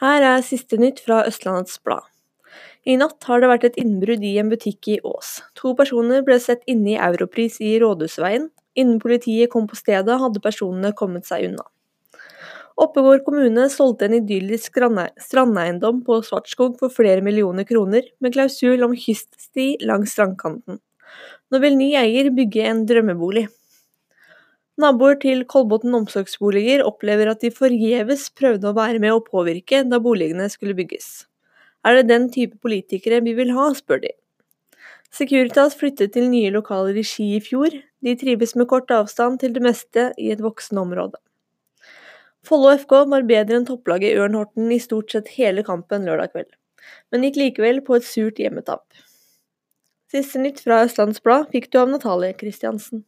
Her er siste nytt fra Østlandets Blad. I natt har det vært et innbrudd i en butikk i Ås. To personer ble sett inne i Europris i Rådhusveien. Innen politiet kom på stedet, hadde personene kommet seg unna. Oppegård kommune solgte en idyllisk strandeiendom på Svartskog for flere millioner kroner, med klausul om kyststi langs strandkanten. Nå vil ny eier bygge en drømmebolig. Naboer til Kolbotn omsorgsboliger opplever at de forgjeves prøvde å være med å påvirke da boligene skulle bygges. Er det den type politikere vi vil ha, spør de. Securitas flyttet til nye lokaler i Ski i fjor. De trives med kort avstand til det meste i et voksende område. Follo FK var bedre enn topplaget Ørn Horten i stort sett hele kampen lørdag kveld, men gikk likevel på et surt hjemmetap. Siste nytt fra Østlandsblad fikk du av Natalie Kristiansen.